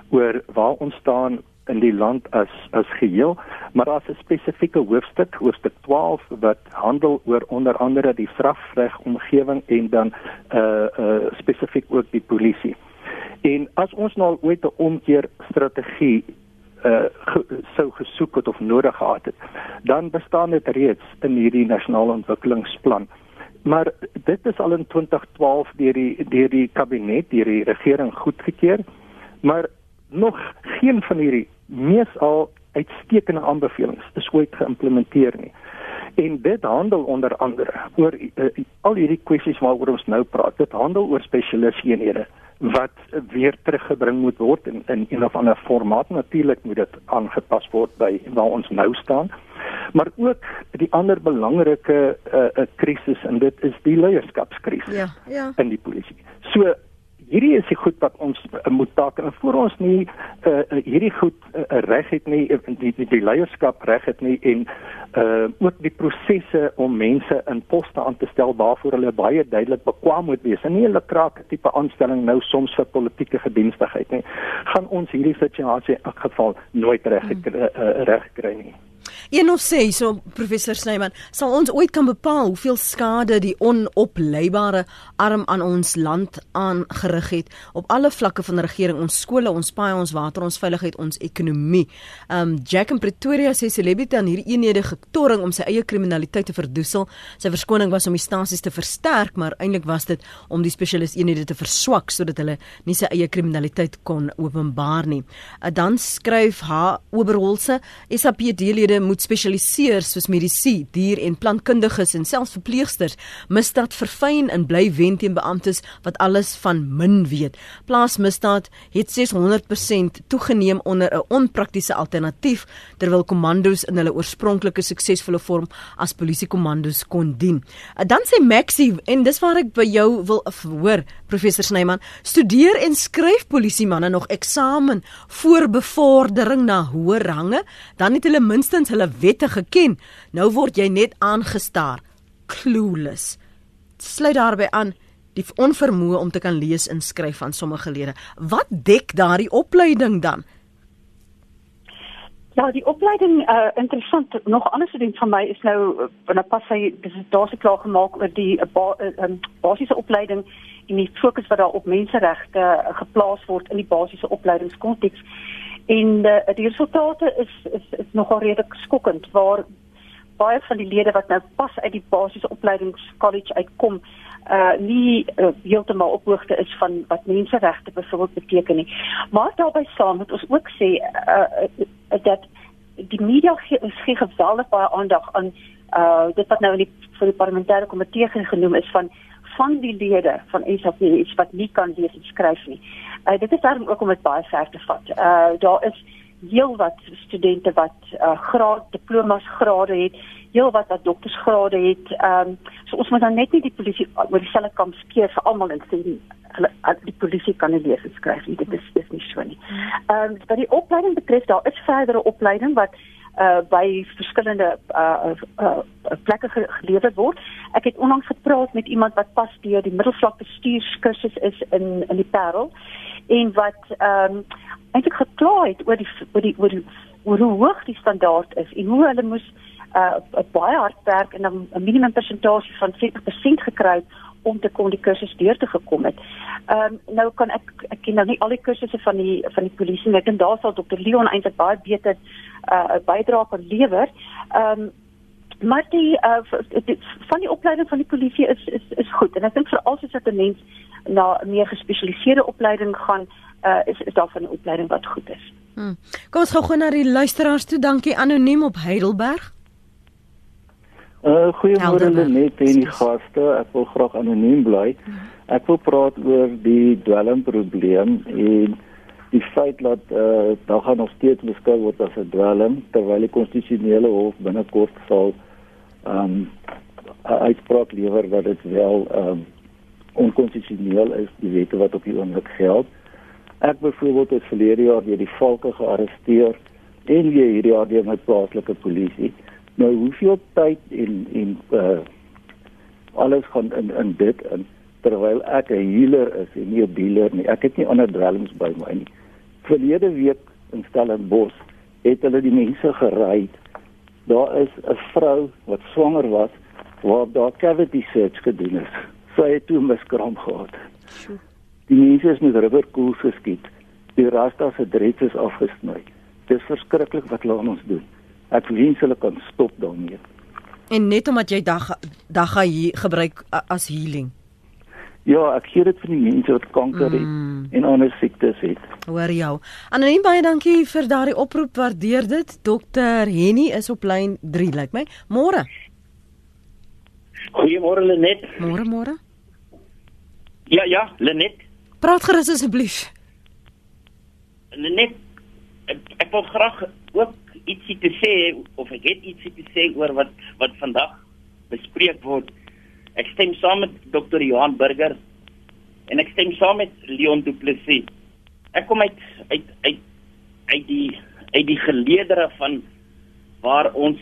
oor waar ons staan in die land as as geheel maar daar's 'n spesifieke hoofstuk hoofstuk 12 wat handel oor onder andere die strafreg omgewing en dan uh uh spesifiek ook die polisie. En as ons nou ooit 'n omkeer strategie uh ge, sou gesoek het of nodig gehad het, dan bestaan dit reeds in hierdie nasionale ontwikkelingsplan. Maar dit is al in 2012 deur die deur die kabinet, deur die regering goedgekeur. Maar nog geen van hierdie mees al uitstekende aanbevelings is ooit geïmplementeer nie. En dit handel onder andere oor uh, al hierdie kwessies waaroor ons nou praat. Dit handel oor spesialiseenhede wat weer teruggebring moet word in in een of ander formaat. Natuurlik moet dit aangepas word by waar ons nou staan maar ook die ander belangrike uh, krisis en dit is die leierskapskrisis ja, ja. in die polisie. So hierdie is die goed wat ons uh, moet taak en voor ons nie uh, hierdie goed uh, reg het nie die die, die leierskap reg het nie en uh, ook die prosesse om mense in poste aan te stel waarvoor hulle baie duidelik bekwam moet wees en nie 'n lekrake tipe aanstelling nou soms vir politieke gedienstigheid nie gaan ons hierdie situasie in geval nooit reg uh, reg kry nie Een of sê so professor Snyman, sal ons ooit kan bepaal hoeveel skade die onopleibare arm aan ons land aangerig het op alle vlakke van regering, ons skole, ons paaie, ons water, ons veiligheid, ons ekonomie. Um Jack in Pretoria sê celebrity aan hierdie eenhede getorring om sy eie kriminaliteit te verdoesel. Sy verskoning was om die stasies te versterk, maar eintlik was dit om die spesialis eenhede te verswak sodat hulle nie sy eie kriminaliteit kon openbaar nie. Uh, dan skryf haar Oberholse SAPD-lede moet spesialiseer soos medisy, dier- en plantkundiges en selfs verpleegsters, misdaad verfyn en bly wen teen beamptes wat alles van min weet. Plaasmisdaad het 600% toegeneem onder 'n onpraktiese alternatief terwyl kommandos in hulle oorspronklike suksesvolle vorm as polisiekommandos kon dien. Dan sê Maxie en dis waar ek by jou wil hoor professor Snyman, studeer en skryf polisiemanne nog eksamen voor bevordering na hoër range, dan het hulle minstens hulle wette geken. Nou word jy net aangestaar. Clueless. Sluit daarby aan die onvermoë om te kan lees en skryf van sommige lede. Wat dek daardie opleiding dan? Ja, die opleiding uh interessant. Nog 'n ander student van my is nou wanneer pas hy dissertasie klaar gemaak oor die uh, ba, uh, basiese opleiding en die fokus wat daar op menseregte geplaas word in die basiese opleidingskonteks. En uh, die resultate is is is nogal redelik skokkend waar baie van die lede wat nou pas uit die basiese opleidingskollege uitkom uh nie uh, heeltemal op hoogte is van wat menseregte byvoorbeeld beteken nie. Maar daarbey saam moet ons ook sê uh, uh dat die media gee ons gee geweldig baie aandag aan uh dit wat nou in die vir die parlementêre komitee genoem is van van die lede van SAP iets wat nie kan lees en skryf nie. Uh dit is daarom ook om dit baie ver te vat. Uh daar is heel wat studente wat uh, graad diplomas grade het, heel wat wat doktorsgrade het. Ehm um, so ons moet dan net nie die polisie oor dieselfde kam skeer vir almal en sê hulle die polisie kan nie lees en skryf nie. Dit is dis nie so nie. Ehm um, wat die opleiding betref, daar is verdere opleiding wat uh by verskillende uh, uh, uh plekke gelewer word. Ek het onlangs gepraat met iemand wat pas deur die middelvlak bestuurskursus is in in die Parel en wat ehm um, eintlik gekla het oor die oor die oor, die, oor hoe hoog die standaard is en hoe hulle moes uh baie hard werk en 'n minimum persentasie van 40% gekry om te kon die kursus deur te gekom het. Ehm um, nou kan ek ek ken nou nie al die kursusse van die van die polisie net en daar sal Dr Leon eintlik baie beter uh bydra kan lewer. Ehm um, maar die uh van die opleiding van die polisie is is is goed en ek dink veral as dit 'n mens na 'n meer gespesialiseerde opleiding gaan uh, is is daar van 'n opleiding wat goed is. Hmm. Kom ons gou gou na die luisteraars toe. Dankie anoniem op Heidelberg. Uh goeiemôre net en die gaste. Ek wil graag anoniem bly. Ek wil praat oor die dwelmprobleem en die feit dat uh daar gaan nog steeds beskou word as 'n dwelm terwyl die konstitusionele hof binnekort sal um uitspraak lewer dat dit wel um onkonstitusioneel is die wette wat op die oomblik geld. Ek byvoorbeeld het verlede jaar deur die valke gearresteer en weer hierdie jaar deur my plaaslike polisie. Nou hoeveel tyd en en uh alles gaan in in dit in terwyl ek 'n healer is en nie 'n dealer nie. Ek het nie ander dwelms by my nie. Verlede week in Stellenbosch het hulle die mense gery. Daar is 'n vrou wat swanger was waar daar cavity search gedoen is. Sy het toe miskram gehad. Die mense is met rubberkoels geskiet. Die rasta se dreads is afgesny. Dis verskriklik wat hulle aan ons doen. Ek wens hulle kan stop daarmee. En net omdat jy dag dag hier gebruik as healing. Ja, ek gee dit vir die mense wat kanker het mm. en ander siektes het. Hoor jou. Anoniem baie dankie vir daardie oproep. Waardeer dit. Dokter Henny is op lyn 3, lyk like my. Môre. Goeiemôre Lenet. Môre môre. Ja ja, Lenet. Praat gerus asseblief. Net ek, ek wil graag ook ietsie te sê of ek het ietsie te sê oor wat wat vandag bespreek word. Ek stem saam met Dr. Johan Burger en ek stem saam met Leon Du Plessis. Ek kom uit uit uit uit die uit die geleedere van waar ons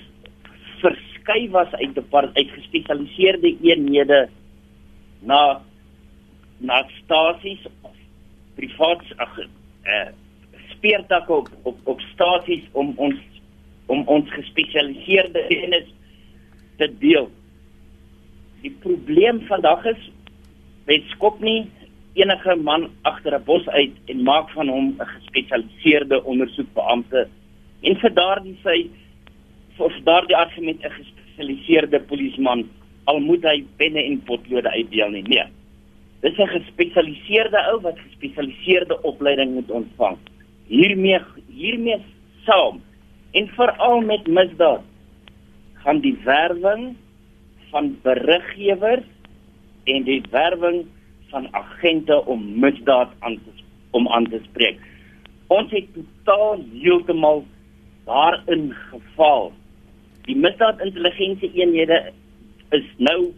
verskuif was uit 'n uit gespesialiseerde eenhede na na stasies privaat ag eh speertakke op op op stasies om ons om ons gespesialiseerde kennis te deel. Die probleem vandag is met skop nie enige man agter 'n bos uit en maak van hom 'n gespesialiseerde ondersoekbeampte en vir daardie sy vir daardie argument 'n gespesialiseerde polisieman al moet hy penne en potlode uitdeel nie. Nee. Dis 'n gespesialiseerde ou wat gespesialiseerde opleiding moet ontvang. Hiermee hiermee saam en veral met misdaad gaan die werwing van beriggewers en die werwing van agente om misdaad aan te om aan te spreek. Ons het totaal heeltemal daarin geval. Die misdaadintelligensie eenhede is nou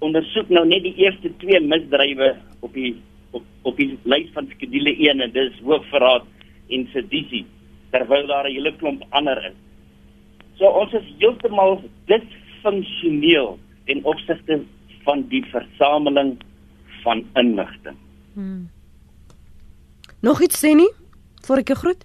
ondersoek nou net die eerste twee misdrywe op die op op die lys van skedule 1 en dis hoofverraad en sedisie terwyl daar 'n hele klomp ander is. So ons is heeltemal disfunksioneel in opsigte van die versameling van inligting. Hmm. Nog iets sê nie? Voor ek groet.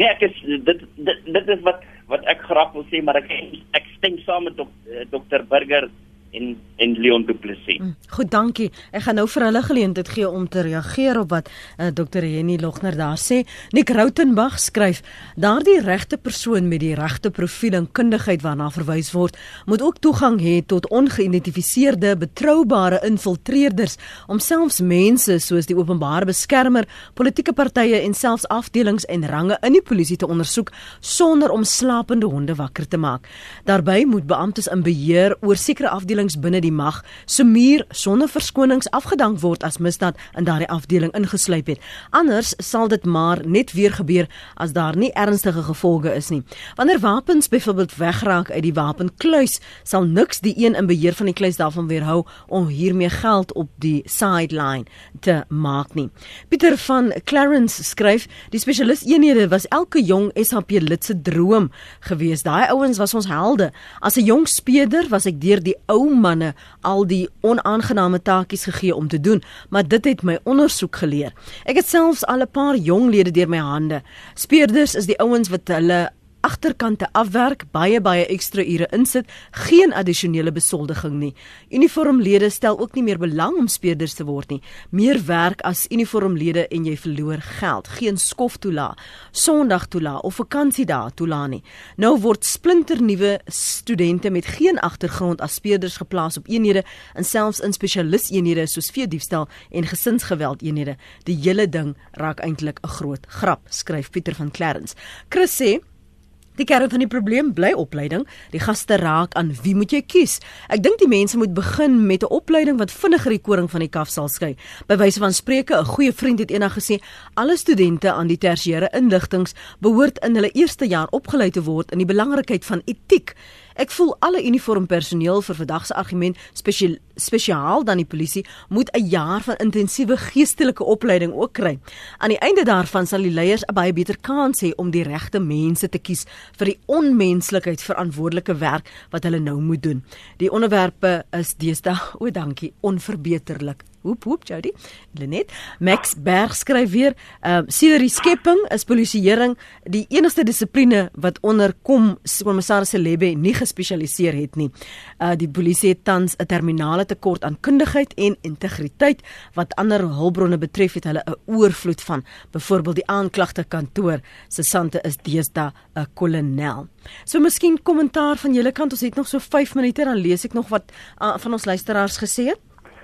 Nee, ek is dit dit dit is wat wat ek graag wil sê, maar ek ek stem saam met dok, dokter Burger en en Leon Du Plessis. Mm, goed, dankie. Ek gaan nou vir hulle geleentheid gee om te reageer op wat uh, eh, Dr. Henny Logner daar sê. Nick Rautenbach skryf: "Daardie regte persoon met die regte profiel en kundigheid waarna verwys word, moet ook toegang hê tot ongeïdentifiseerde, betroubare infiltreerders om selfs mense soos die openbare beskermer, politieke partye en selfs afdelings en range in die polisie te ondersoek sonder om slapende honde wakker te maak. Daarbey moet beamptes in beheer oor sekere afdelings afdelings binne die mag se muur sonder verskonings afgedank word as misdaad in daardie afdeling ingesluip het. Anders sal dit maar net weer gebeur as daar nie ernstige gevolge is nie. Wanneer wapens byvoorbeeld wegraak uit die wapenkluis, sal niks die een in beheer van die kluis daarvan weerhou om hiermee geld op die sideline te maak nie. Pieter van Clarence skryf: "Die spesialis eenhede was elke jong SHP lid se droom geweest. Daai ouens was ons helde. As 'n jong speeder was ek deur die ou manne al die onaangename taakies gegee om te doen, maar dit het my ondersoek geleer. Ek het selfs al 'n paar jong lede deur my hande. Speerders is die ouens wat hulle agterkante afwerk, baie baie ekstra ure insit, geen addisionele besoldiging nie. Uniformlede stel ook nie meer belang om speerders te word nie. Meer werk as uniformlede en jy verloor geld. Geen skof toela, Sondag toela of vakansiedae toela nie. Nou word splinternuwe studente met geen agtergrond as speerders geplaas op eenhede en selfs in spesialiseenhede soos veediefstal en gesinsgeweld eenhede. Die hele ding raak eintlik 'n groot grap, skryf Pieter van Clarence. Chris sê Die kern van die probleem bly opleiding. Die gaste raak aan wie moet jy kies? Ek dink die mense moet begin met 'n opleiding wat vinniger die koring van die kaf sal skei. By wyse van spreuke, 'n goeie vriend het eendag gesê, alle studente aan die tersiêre inligtings behoort in hulle eerste jaar opgelei te word in die belangrikheid van etiek. Ek voel alle uniformpersoneel vir vandag se argument spesiaal spesiaal dan die polisie moet 'n jaar van intensiewe geestelike opleiding ook kry. Aan die einde daarvan sal die leiers 'n baie beter kans hê om die regte mense te kies vir die onmenslikheid verantwoordelike werk wat hulle nou moet doen. Die onderwerpe is deesdae, o dankie, onverbeterlik. Hoep hoep Jody. Lenet Max Berg skryf weer, ehm uh, sien die skepping is polisieering die enigste dissipline wat onder kom kommissaris Lebbe nie gespesialiseer het nie. Uh die polisie het tans 'n terminale tekort aan kundigheid en integriteit wat ander hulpbronne betref het hulle 'n oorvloed van. Byvoorbeeld die aanklagte kantoor se sante is deesdae 'n kolonel. So miskien kommentaar van julle kant, ons het nog so 5 minute dan lees ek nog wat uh, van ons luisteraars gesê het.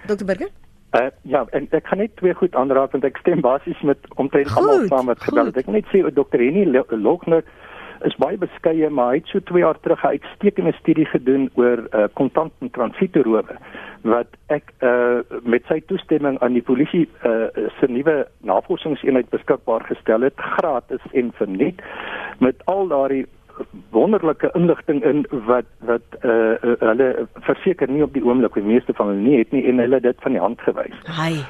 Dr Burger Uh, ja, en ek kan net twee goed aanraak want ek stem basies met omtrent almal saam wat gebeur het. Ek net sê Dr. Henny Logner is baie beskeie, maar hy het so 2 jaar terug 'n uitstekende studie gedoen oor uh, kontant en transitoerowe wat ek uh, met sy toestemming aan die polisie uh, se nuwe navorsingseenheid beskikbaar gestel het gratis en verniet met al daardie wonderlike inligting in wat wat eh uh, uh, hulle verseker nie op die oomblik die meeste van hulle nie het nie en hulle dit van die hand gewys. Hi.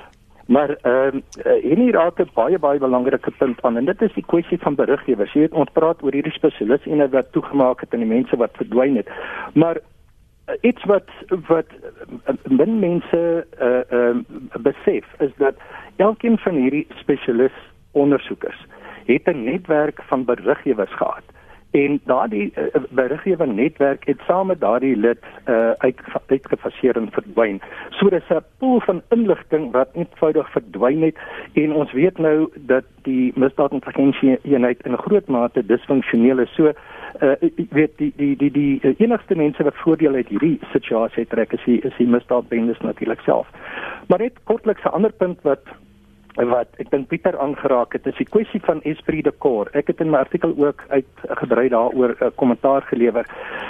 Maar ehm uh, hierdie raak 'n baie baie belangrike punt aan en dit is die kwessie van beriggewers. Jy weet ons praat oor hierdie spesialis en wat toegemaak het aan die mense wat verdwyn het. Maar uh, iets wat wat min mense eh uh, uh, besef is dat elkeen van hierdie spesialis ondersoekers het 'n netwerk van beriggewers gehad en daardie uh, beriggewing netwerk het saam met daardie lid uh, uit uitgefaseer en verdwyn. So dis 'n pool van inligting wat eenvoudig verdwyn het en ons weet nou dat die misdaadintelligensie eenheid in groot mate disfunksioneel is. So uh, weet die die die die uh, enigste mense wat voordeel uit hierdie situasie trek is die, is die misdaadbendes natuurlik self. Maar net kortliks 'n ander punt wat wat ek dink Pieter aangeraak het is die kwessie van esprit de corps. Ek het in my artikel ook uitgebrei daaroor 'n uh, kommentaar gelewer.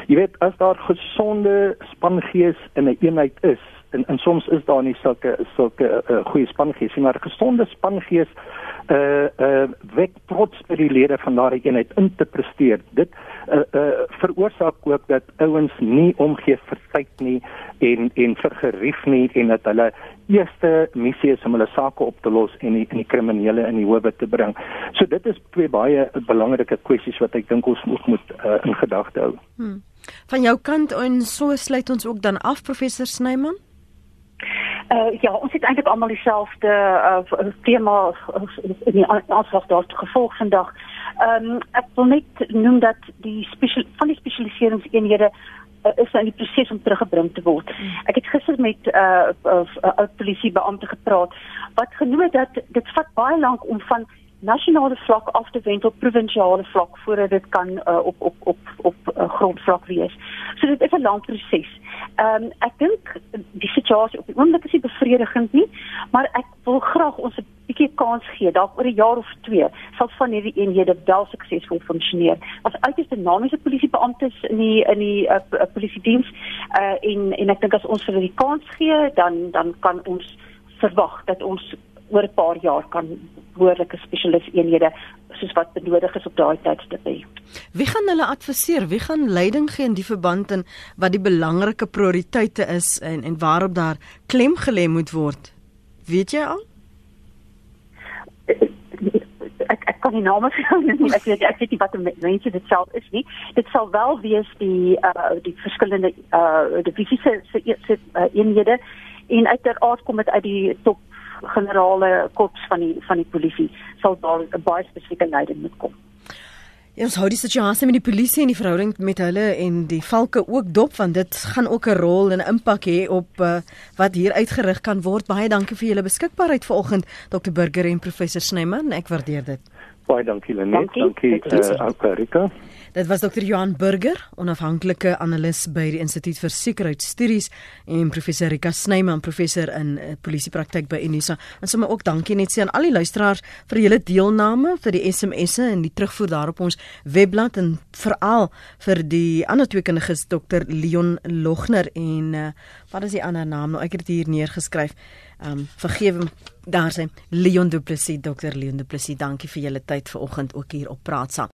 Jy weet as daar gesonde spangees in 'n een eenheid is en en soms is daar nie sulke sulke uh, goeie spangees nie, maar gesonde spangees uh uh wek trots by die lede van daardie eenheid in te presteer. Dit uh uh veroorsaak ook dat ouens nie omgee vir tyd nie en en vir gerief nie en dat hulle eerste missie is om hulle sake op te los en die, en die kriminele in die howe te bring. So dit is twee baie belangrike kwessies wat ek dink ons moet moet uh, in gedagte hou. Hmm. Van jou kant en so sluit ons ook dan af professor Snyman. Uh, ja, ons het eintlik almal dieselfde uh, tema in die aanslag daar gevolg vandag. Ehm um, ek wil net noem dat die spesial van die spesialiseringseenhede uh, is in die proses om teruggebring te word. Ek het gister met 'n uh, uh, uh, uh, polisiebeampte gepraat wat genoem het dat dit vat baie lank om van nasionale vlak af te wend op provinsiale vlak voordat dit kan uh, op op op op uh, grondvlak wees. So dit is 'n lang proses. Ehm um, ek dink die situasie op die oomblik is nie bevredigend nie, maar ek wil graag ons 'n bietjie kans gee dalk oor 'n jaar of twee sal van hierdie eenhede wel suksesvol funksioneer. As uiters dinamiese polisiebeamptes in die in die uh, polisie diens uh, en en ek dink as ons vir hulle die kans gee, dan dan kan ons verwag dat ons oor 'n paar jaar kan behoorlike spesialis eenhede soos wat benodig is op daai tydstip hê. Wie gaan hulle adviseer? Wie gaan leiding gee in die verband en wat die belangrike prioriteite is en en waarop daar klem gelê moet word? Weet jy al? ek ek kan nie name vir jou noem ek weet ek weet nie wat die mense dit self is nie dit sal wel wees die uh die verskillende uh divisies se se uh, eenhede en uiteraard kom dit uit die top generale korps van die van die polisie sal daar 'n baie spesifieke leiding moet kom. Ja, ons hou die situasie met die polisie en die verhouding met hulle en die valke ook dop want dit gaan ook 'n rol en 'n impak hê op uh, wat hier uitgerig kan word. Baie dankie vir julle beskikbaarheid vanoggend Dr Burger en professor Snyman. Ek waardeer dit. Baie dankie Lenet. Dankie, dankie uh, Ankarika. Dit was Dr. Johan Burger, onafhanklike analis by die Instituut vir Sekuriteitsstudies en professor Rika Snyman, professor in uh, polisiepraktyk by Unisa. En sommer ook dankie net sê aan al die luisteraars vir julle deelname, vir die SMS'e en die terugvoer daarop ons webblad en veral vir die ander twee kundiges Dr. Leon Logner en uh, wat is die ander naam nou? Ek het dit hier neergeskryf. Ehm um, vergewe daar sê Leon Du Plessis, Dr. Leon Du Plessis, dankie vir julle tyd vanoggend ook hier op Praat saam.